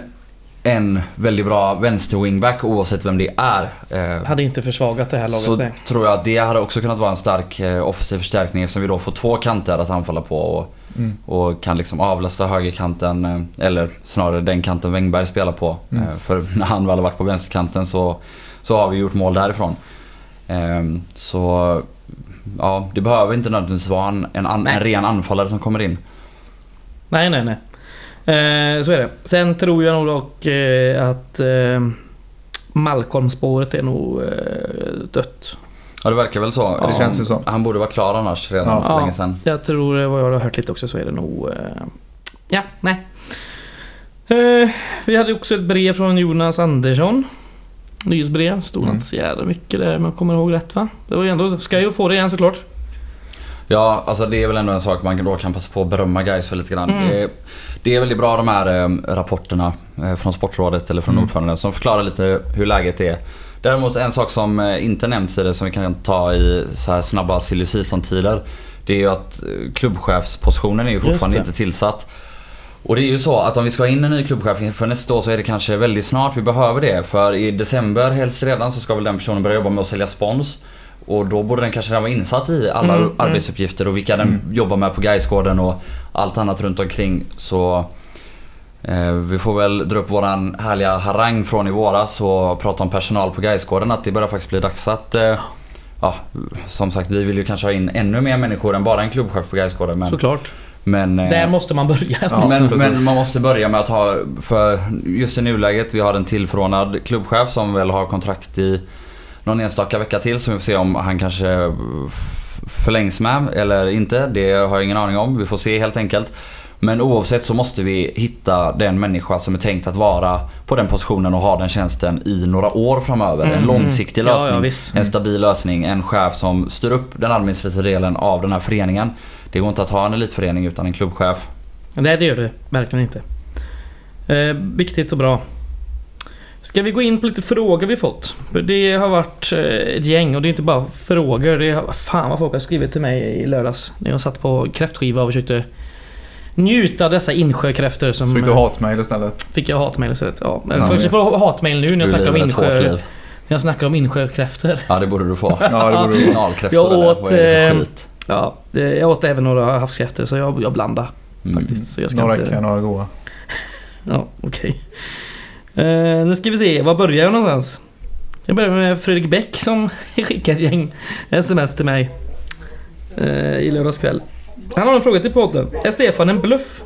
en väldigt bra vänster-wingback oavsett vem det är. Eh, hade inte försvagat det här laget. så nej. tror jag att det hade också kunnat vara en stark eh, offensiv förstärkning eftersom vi då får två kanter att anfalla på. Och, Mm. och kan liksom avlasta högerkanten, eh, eller snarare den kanten Wängberg spelar på. Mm. Eh, För när han väl har varit på vänsterkanten så, så har vi gjort mål därifrån. Ehm, så ja, det behöver inte nödvändigtvis vara en, en, an, en ren anfallare som kommer in. Nej, nej, nej. Eh, så är det. Sen tror jag nog dock eh, att eh, Malcolm-spåret är nog eh, dött. Ja det verkar väl så. Ja, det känns ju så. Han borde vara klar annars redan Ja. för Ja. länge sedan. Jag tror, vad jag har hört lite också, så är det nog... Eh, ja, nej. Eh, vi hade också ett brev från Jonas Andersson. Nyhetsbrev. Stod Mm. inte så jävla mycket där, om jag kommer ihåg rätt va? Det var ju ändå... Ska ju få det igen såklart. Ja, alltså det är väl ändå en sak man då kan passa på att berömma guys för lite grann. Mm. Det, är, det är väldigt bra de här eh, rapporterna eh, från Sportrådet eller från Mm. ordföranden som förklarar lite hur läget är. Däremot en sak som eh, inte nämns i det som vi kan ta i så här snabba silly season-tider. Det är ju att eh, klubbchefspositionen är ju fortfarande inte tillsatt. Och det är ju så att om vi ska ha in en ny klubbchef för nästa år så är det kanske väldigt snart vi behöver det. För i december helst redan så ska väl den personen börja jobba med att sälja spons. Och då borde den kanske redan vara insatt i alla Mm, mm. arbetsuppgifter och vilka den Mm. jobbar med på Gaisgården och allt annat runt omkring. Så eh, vi får väl dra upp våran härliga harang från i våras och prata om personal på Gaisgården att det börjar faktiskt bli dags att eh, Ja, som sagt vi vill ju kanske ha in ännu mer människor än bara en klubbchef på Gaisgården men... Såklart. Men eh, Där måste man börja. Ja, men, men man måste börja med att ha, för just i nuläget, vi har en tillförordnad klubbchef som väl har kontrakt i någon enstaka vecka till så vi får se om han kanske förlängs med eller inte. Det har jag ingen aning om. Vi får se helt enkelt. Men oavsett så måste vi hitta den människa som är tänkt att vara på den positionen och ha den tjänsten i några år framöver. En Mm. långsiktig Ja, ja, lösning. visst. en stabil lösning. En chef som styr upp den administrativa delen av den här föreningen. Det går inte att ha en elitförening utan en klubbchef. Nej, det gör det verkligen inte. Eh, viktigt och bra. Ska vi gå in på lite frågor vi fått? Det har varit eh, ett gäng och det är inte bara frågor. Det är, fan vad folk har skrivit till mig i lördags. När jag satt på kräftskiva och försökte njuta av dessa insjökräftor som... Så fick du hatmejl istället. Fick jag hatmejl istället? Ja. Men Ja, först visst. jag får hatmejl nu när jag Du snackar om insjö... När jag snackar om insjökräftor. Ja det borde du få. Ja, det borde du Signalkräftor Jag åt, eh? Ja, eh, jag åt även några havskräftor så jag, jag blandade Mm. faktiskt. Så jag ska Några inte... några goa. Ja, okej. Eh, nu ska vi se, var börjar jag någonstans? Jag börjar med Fredrik Bäck som skickade ett gäng sms till mig eh, i lördags kväll. Han har en fråga till podden. Är Stefan en bluff?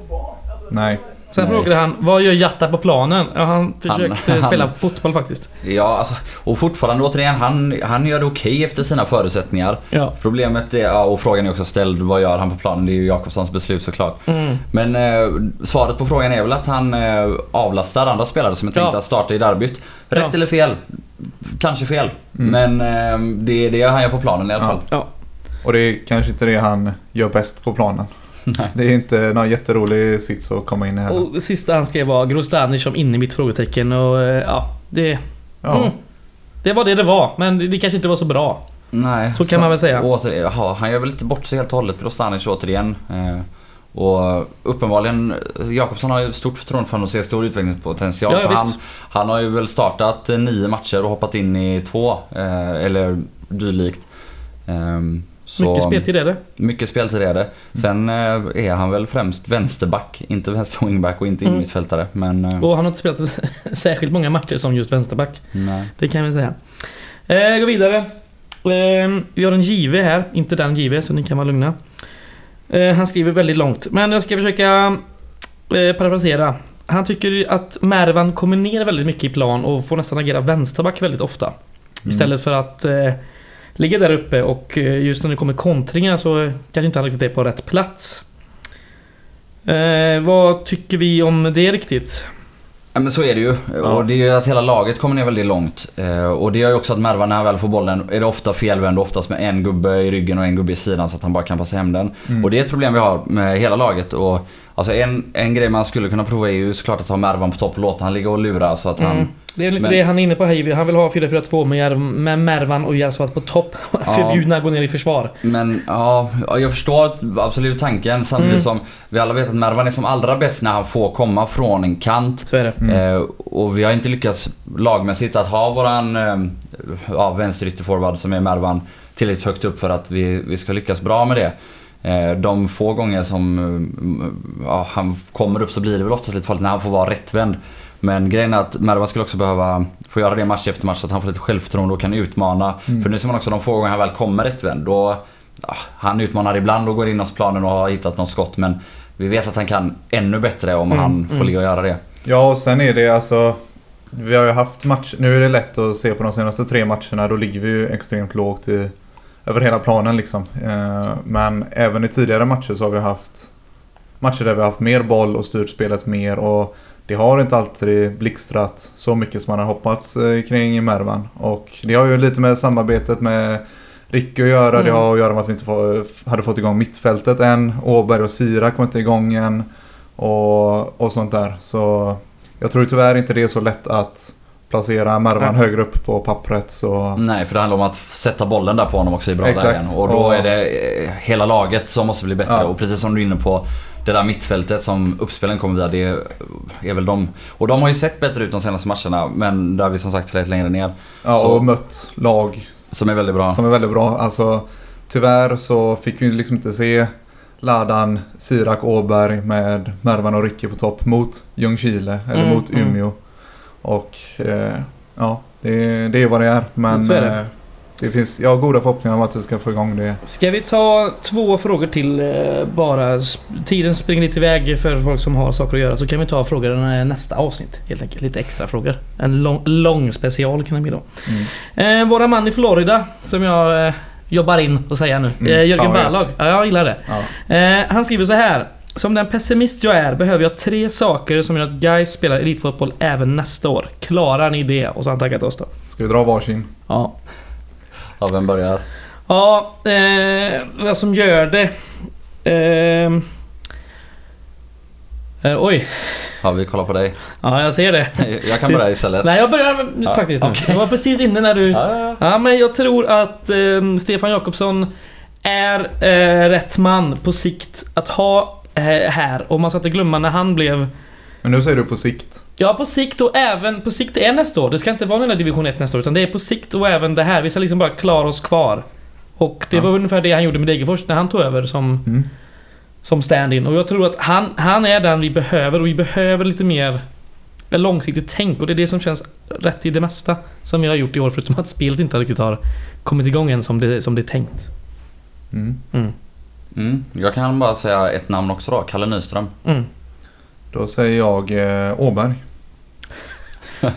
Nej. Sen Nej. frågade han, vad gör Jatta på planen? Ja, han försökte han- spela fotboll faktiskt. Ja, alltså, och fortfarande återigen, han, han gör det okej efter sina förutsättningar. Ja. Problemet är, ja, och frågan är också ställd, vad gör han på planen? Det är ju Jakobssons beslut såklart. Mm. Men eh, svaret på frågan är väl att han eh, avlastar andra spelare som är tänkta Ja. att starta i derbyt. Rätt eller fel? Kanske fel. Mm. Men eh, det är det han gör på planen i alla fall. Och det är kanske inte det han gör bäst på planen. Nej. Det är inte någon jätterolig sits att komma in i heller. Och det sista han skrev var Grostanic som inne i mitt frågetecken och eh, ja, det... Ja. Mm. Det var det det var, men det, kanske inte var så bra. Nej, Så kan man väl säga. Åter, jaha, han gör väl inte bort sig helt och hållet, Grostanic återigen. Eh, och uppenbarligen, Jakobsson har ju stort förtroende för honom och ser stor utvecklingspotential. Ja, ja, för han, han har ju väl startat eh, nio matcher och hoppat in i två, eh, eller dylikt. Ehm, så, Mycket speltid är det. Mycket speltid är det. Sen eh, är han väl främst vänsterback, inte vänster wingback och inte Mm. innermittfältare. Men eh, Och han har inte spelat särskilt många matcher som just vänsterback. nej. Det kan vi säga. Eh, gå vidare. Eh, vi har en JV här, inte den JV så ni kan vara lugna. Eh, han skriver väldigt långt, men jag ska försöka eh, parafrasera. Han tycker att Mervan kommer ner väldigt mycket i plan och får nästan agera vänsterback väldigt ofta. Mm. Istället för att ligga där uppe och eh, just när det kommer kontringar så kanske inte han riktigt är på rätt plats. Eh, vad tycker vi om det riktigt? Ja men så är det ju. Och det är ju att hela laget kommer ner väldigt långt. Eh, och det gör ju också att Mervan när han väl får bollen är det ofta felvänd oftast med en gubbe i ryggen och en gubbe i sidan så att han bara kan passa hem den. Mm. Och det är ett problem vi har med hela laget. Och, alltså en, en grej man skulle kunna prova är ju såklart att ha Mervan på topp och låta han ligga och lura så att han... Det är lite Men- det han är inne på här. Han vill ha 4-4-2 med, med Mervan och Järvsvatt på topp. Förbjudna att gå ner i försvar. Men ja, ja, jag förstår absolut tanken samtidigt Mm. som vi alla vet att Mervan är som allra bäst när han får komma från en kant. Så är det. Mm. Eh, och vi har inte lyckats lagmässigt att ha våran eh, ja, vänsterytterforward som är Mervan tillräckligt högt upp för att vi, vi ska lyckas bra med det. Eh, de få gånger som eh, ja, han kommer upp så blir det väl oftast lite farligt när han får vara rättvänd. Men grejen är att Mervan skulle också behöva få göra det match efter match så att han får lite självförtroende och kan utmana. Mm. För nu ser man också de få gånger han väl kommer rättvänd. Då, ja, han utmanar ibland och går in hos planen och har hittat något skott men vi vet att han kan ännu bättre om Mm, han får mm. ligga och göra det. Ja, och sen är det alltså... Vi har ju haft match... Nu är det lätt att se på de senaste tre matcherna. Då ligger vi ju extremt lågt i, över hela planen liksom. Eh, men även i tidigare matcher så har vi haft matcher där vi har haft mer boll och styrt spelet mer. Och det har inte alltid blixtrat så mycket som man har hoppats eh, kring Mervan. Och det har ju lite med samarbetet med Ricky att göra. Det Mm. har att göra med att vi inte få, hade fått igång mittfältet än. Åberg och Sira kom inte igång än. Och, och sånt där. Så jag tror tyvärr inte det är så lätt att placera Mervan Nej. högre upp på pappret. Så Nej, för det handlar om att sätta bollen där på honom också i bra Exakt. lägen. Och då Och- är det eh, hela laget som måste bli bättre. Ja. Och precis som du är inne på, det där mittfältet som uppspelen kommer via, det är väl de. Och de har ju sett bättre ut de senaste matcherna, men där har vi som sagt lite längre ner. ja, Så- och mött lag Som är väldigt bra. som är väldigt bra. Alltså, tyvärr så fick vi liksom inte se Ladan, Sirak, Åberg med Mervan och Ricky på topp mot Ljungskile eller Mm, mot mm. Umeå. Och eh, ja, det, det är vad det är. Men Så är det. Det finns, jag har goda förhoppningar om att vi ska få igång det. Ska vi ta två frågor till eh, bara? Tiden springer lite iväg för folk som har saker att göra. Så kan vi ta frågorna nästa avsnitt. Helt enkelt. Lite extra frågor. En lång, lång special kan det bli då. Mm. Eh, våra man i Florida som jag eh, jobbar in och säga nu. Mm, Eh, Jörgen Berlag. Ja, jag gillar det. Ja. Eh, han skriver så här. Som den pessimist jag är behöver jag tre saker som gör att guys spelar elitfotboll även nästa år. Klarar ni det? Och så har han taggat oss då. Ska vi dra varsin? Ja. Ja, vem börjar? Ja, eh, vad som gör det. Ehm. Eh, oj. Ja, vi kollar på dig. Ja, jag ser det. Jag kan börja istället. Nej, jag börjar Ja, faktiskt nu. okej. Jag var precis inne när du... Ja, ja, ja. Ja, men jag tror att eh, Stefan Jakobsson är eh, rätt man på sikt att ha eh, här. Och man ska inte glömma när han blev... Men nu säger du på sikt. Ja, på sikt och även... På sikt är nästa år. Det ska inte vara den där division 1 nästa år, utan det är på sikt och även det här. Vi ska liksom bara klara oss kvar. Och det Ja. var ungefär det han gjorde med Degerfors när han tog över som, Mm. som stand-in. Och jag tror att han, han är den vi behöver och vi behöver lite mer långsiktigt tänk. Och det är det som känns rätt i det mesta som vi har gjort i år. Förutom att spelet inte riktigt har kommit igång än som det, som det är tänkt. Mm. Mm. Mm. Jag kan bara säga ett namn också då. Kalle Nyström. Mm. Då säger jag eh, Åberg.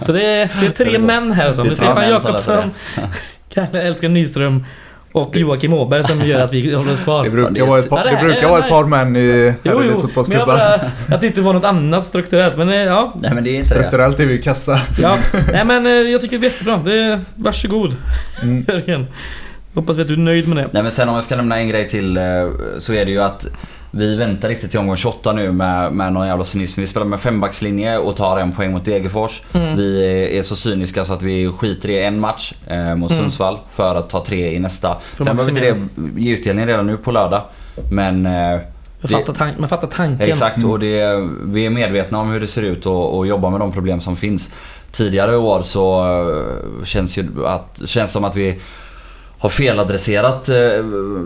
Så det är, det är tre män här som Det är Stefan Jakobsson, Kalle Elfgren Nyström och Joakim Åberg som gör att vi håller oss kvar. Det brukar vara ett- par, det brukar vara ett par män i herrelitfotbollsklubbar. bara... Att det inte var något annat strukturellt, men eh, ja. Nej men det är. Strukturellt är vi ju kassa. ja. Nej men eh, jag tycker det är jättebra. Det är, varsågod Mm. Jörgen. Hoppas vi att du är nöjd med det. Nej men sen om jag ska nämna en grej till eh, så är det ju att vi väntar riktigt till omgång 28 nu med, med någon jävla cynism. Vi spelar med fembackslinje och tar en poäng mot Degerfors. Mm. Vi är, så cyniska så att vi skiter i en match eh, mot Mm. Sundsvall för att ta tre i nästa. För Sen behöver inte det ge utdelning redan nu på lördag. Men eh, Man det- fattar, tank, man fattar tanken. Exakt Mm. och det, vi är medvetna om hur det ser ut och, och jobbar med de problem som finns. Tidigare år så eh, känns ju att, känns som att vi har feladresserat eh,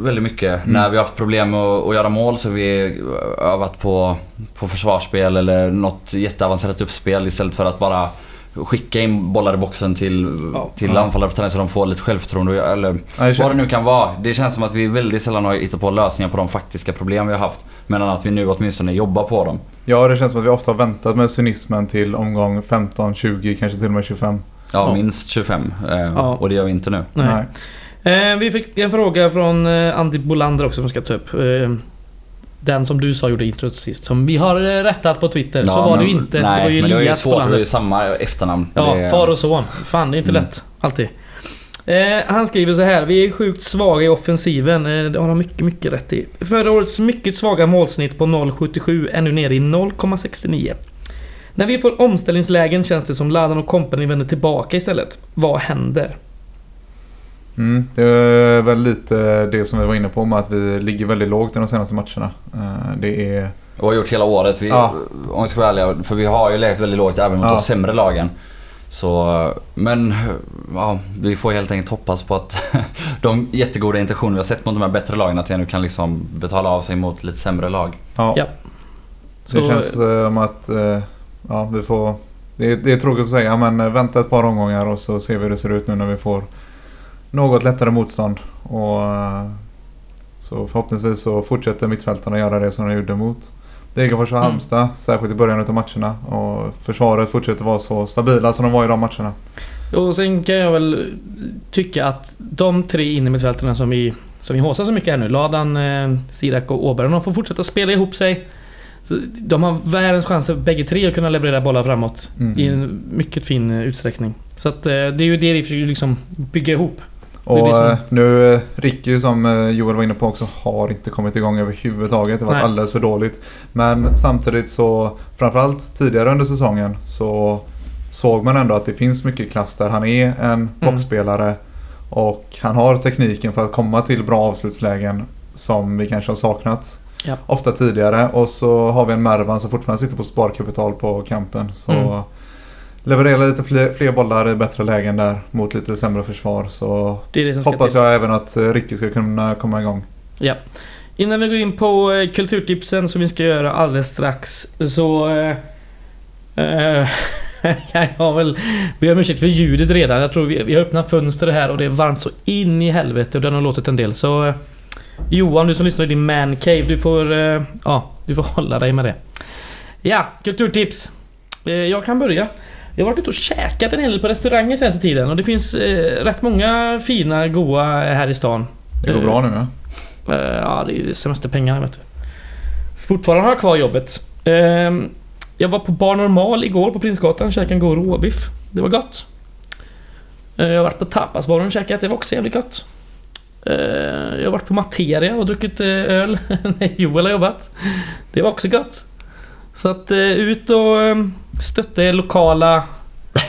väldigt mycket. Mm. När vi har haft problem med att, göra mål så har vi övat på, på försvarsspel eller något jätteavancerat uppspel istället för att bara skicka in bollar i boxen till, Ja. till Ja. anfallare på träning så de får lite självförtroende. Eller Nej, det vad det nu kan vara. Det känns som att vi väldigt sällan har hittat på lösningar på de faktiska problem vi har haft. Men att vi nu åtminstone jobbar på dem. ja, det känns som att vi ofta har väntat med cynismen till omgång 15, 20, kanske till och med 25. Ja, Ja. minst 25. Eh, Ja. Och det gör vi inte nu. Nej. Eh, vi fick en fråga från eh, Andy Bolander också som ska ta upp. Eh, den som du sa gjorde introt sist. Som vi har eh, rättat på Twitter. så Ja, var det men- ju inte. Nej, det var ju men det ju Elias svårt. Det är Bolander. ju samma efternamn. Ja, det, far och son. Fan, det är inte Mm. lätt. Alltid. Eh, han skriver så här. Vi är sjukt svaga i offensiven. Eh, det har han mycket, mycket rätt i. Förra årets mycket svaga målsnitt på 0,77 är nu nere i 0,69. När vi får omställningslägen känns det som Ladan och company vänder tillbaka istället. Vad händer? Mm, det är väl lite det som vi var inne på med att vi ligger väldigt lågt i de senaste matcherna. Eh, Det är... Och har gjort hela året. Vi, Ja. Om vi ska vara ärliga. För vi har ju legat väldigt lågt även mot Ja. de sämre lagen. Så, men ja, vi får helt enkelt hoppas på att de jättegoda intentioner vi har sett mot de här bättre lagen att det nu kan liksom betala av sig mot lite sämre lag. Ja, Ja. det Så- känns som att eh, ja, vi får Det är, det är tråkigt att säga men eh, vänta ett par omgångar och så ser vi hur det ser ut nu när vi får något lättare motstånd. Och eh, så förhoppningsvis så fortsätter mittfältarna göra det som de gjorde mot Degerfors och Mm. Halmstad. Särskilt i början av matcherna. Och försvaret fortsätter vara så stabila som de var i de matcherna. Och sen kan jag väl tycka att de tre innermittfältarna som vi, som vi håsar så mycket här nu, Ladan, eh, Sirak och Åberg, de får fortsätta spela ihop sig. Så de har världens chanser bägge tre att kunna leverera bollar framåt Mm. i en mycket fin eh, utsträckning. Så att eh, det är ju det vi försöker liksom bygga ihop. Och som- eh, nu, eh, Ricky som eh, Joel var inne på också, har inte kommit igång överhuvudtaget. Det har varit Nej. alldeles för dåligt. Men samtidigt så, framförallt tidigare under säsongen, så såg man ändå att det finns mycket klass där. Han är Mm. en boxspelare och han har tekniken för att komma till bra avslutslägen som vi kanske har saknat Ja. ofta tidigare. Och så har vi en Mervan som fortfarande sitter på sparkapital på kanten. Så Mm. Levererar lite fler, fler bollar i bättre lägen där mot lite sämre försvar. Så hoppas jag även att eh, Ricky ska kunna komma igång. Ja. Innan vi går in på eh, kulturtipsen som vi ska göra alldeles strax så... Kan jag väl be om ursäkt för ljudet redan. Jag tror vi, vi har öppnat fönster här och det är varmt så in i helvete och den har låtit en del. Så... Johan, du som lyssnar i din man cave, du får... Ja, du får hålla dig med det. Ja, kulturtips. Jag kan börja. Jag har varit ute och käkat en hel del på restauranger senaste tiden och det finns eh, rätt många fina, goa här i stan. Det går Eh, bra nu ja. Eh, Ja, det är ju semesterpengarna vet du. Fortfarande har jag kvar jobbet. Ehm, Jag var på Bar Normal igår på Prinsgatan och käkade en god råbiff. Det var gott. Eh, Jag har varit på Tapasbaren och käkat, det var också jävligt gott. Eh, Jag har varit på Materia och druckit eh, öl när Joel har jobbat. Det var också gott. Så att eh, ut och eh, stötta er lokala...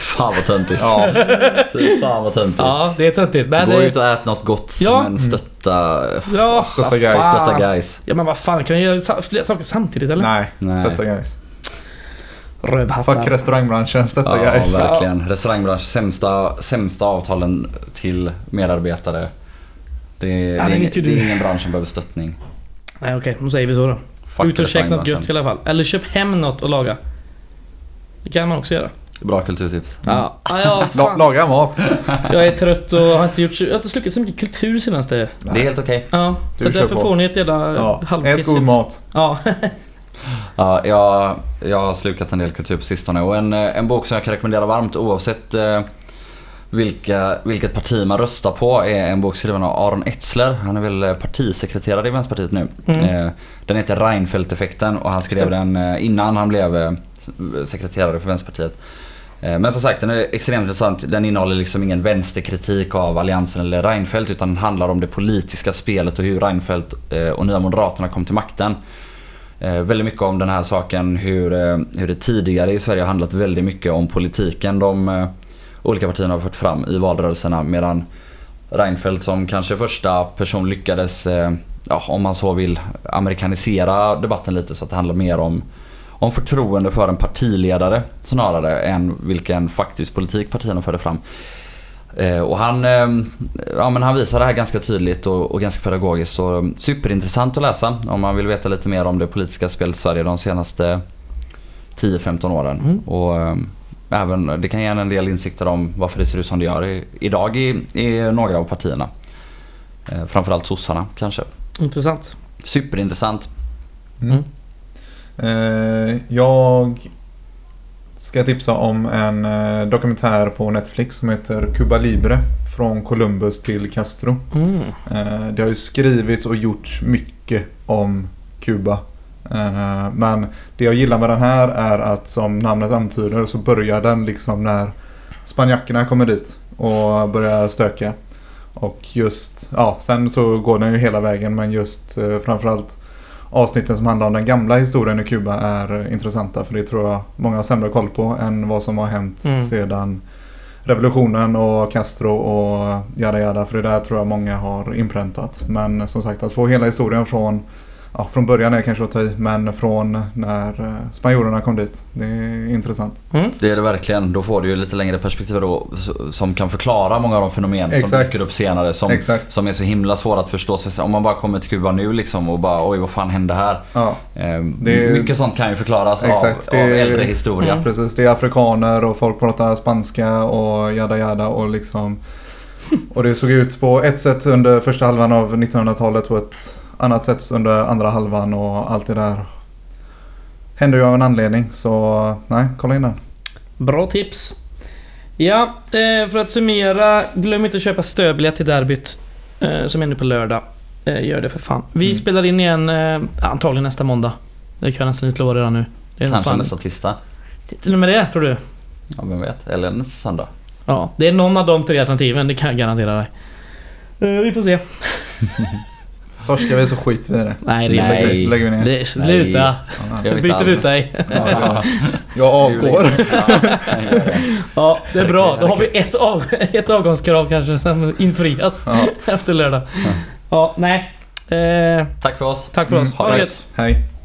Fan vad töntigt. Ja, Fy fan vad töntigt. Ja, det är töntigt. Men Gå det- ut och ät något gott Ja. men stötta, Ja, Stötta guys, fan. stötta guys. Ja men vad fan, kan jag göra flera saker samtidigt eller? nej. Nej. Stötta guys. Rövhattar. Fuck restaurangbranschen, stötta Ja, guys. verkligen. Restaurangbransch, sämsta, sämsta avtalen till medarbetare. Det, är- Ja, det, det är, det är ingen bransch som behöver stöttning. Nej okej, då säger vi så då. Ut och käka något gött i alla fall. Eller köp hem något och laga. Det kan man också göra. Bra kulturtips. Ja, ja, ja La, laga mat. Jag är trött och har inte gjort... Jag har inte slukat så mycket kultur senaste... Det är helt okej. Ja, Du så därför på. får ni ett jävla Ja. halvpissigt... Ät god mat. Ja. Ja, jag, jag har slukat en del kultur på sistone och en, en bok som jag kan rekommendera varmt oavsett eh, vilka, vilket parti man röstar på är en bok skriven av Aron Etzler. Han är väl eh, partisekreterare i Vänsterpartiet nu. Mm. Eh, den heter Reinfeldt-effekten och han skrev den eh, innan han blev sekreterare för Vänsterpartiet. Men som sagt den är extremt intressant. Den innehåller liksom ingen vänsterkritik av Alliansen eller Reinfeldt utan den handlar om det politiska spelet och hur Reinfeldt och Nya Moderaterna kom till makten. Väldigt mycket om den här saken hur, hur det tidigare i Sverige har handlat väldigt mycket om politiken de olika partierna har fört fram i valrörelserna medan Reinfeldt som kanske första person lyckades, eh, ja, om man så vill, amerikanisera debatten lite så att det handlar mer om, om förtroende för en partiledare snarare än vilken faktisk politik partierna förde fram. Eh, och han, eh, ja, men han visar det här ganska tydligt och, och ganska pedagogiskt. Så, superintressant att läsa om man vill veta lite mer om det politiska spelet i Sverige de senaste 10-15 åren. Mm. Och, även, det kan ge en del insikter om varför det ser ut som det gör i, idag i, i några av partierna. Eh, framförallt sossarna kanske. Intressant. Superintressant. Mm. Eh, jag ska tipsa om en eh, dokumentär på Netflix som heter Cuba Libre. Från Columbus till Castro. Mm. Eh, det har ju skrivits och gjorts mycket om Kuba. Eh, men det jag gillar med den här är att som namnet antyder så börjar den liksom när spanjackerna kommer dit och börjar stöka. Och just, ja sen så går den ju hela vägen men just eh, framförallt avsnitten som handlar om den gamla historien i Kuba är intressanta för det tror jag många har sämre koll på än vad som har hänt Mm. sedan revolutionen och Castro och jada jada för det där tror jag många har inpräntat. Men som sagt att få hela historien från ja, från början är kanske att ta i, men från när eh, spanjorerna kom dit. Det är intressant. Mm. Det är det verkligen. Då får du ju lite längre perspektiv då som kan förklara många av de fenomen som Exakt. dyker upp senare. Som, Exakt. som är så himla svåra att förstå. Så Om man bara kommer till Kuba nu liksom och bara oj vad fan hände här? Ja, Eh, Det är- Mycket sånt kan ju förklaras Exakt. av, Det av är- äldre historia. Mm. precis. Det är afrikaner och folk pratar spanska och jada jada och liksom... Och det såg ut på ett sätt under första halvan av 1900-talet och ett annat sätt under andra halvan och allt det där hände ju av en anledning. Så nej, kolla in den. Bra tips. Ja, eh, för att summera. Glöm inte att köpa stödbiljett till derbyt. Eh, som är nu på lördag. Eh, gör det för fan. Vi Mm. spelar in igen antagligen nästa måndag. Det kan jag nästan inte lova redan nu. Det är nog Kanske fan- nästa tisdag. Till och med det, tror du? Ja, vem vet. Eller nästa söndag. Ja, det är någon av de tre alternativen, det kan jag garantera dig. Vi får se. Torskar vi så skiter vi i det. Nej, det är Nej. inte. Lägger, lägger vi ner. Det, sluta. Vet Byter ut dig. Ja, Jag avgår. Ja, det är bra. Då har vi ett, av, ett avgångskrav kanske som infrias Ja. efter lördag. Ja, nej. Eh, Tack för oss. tack för oss. Mm, Ha det gött. Hej.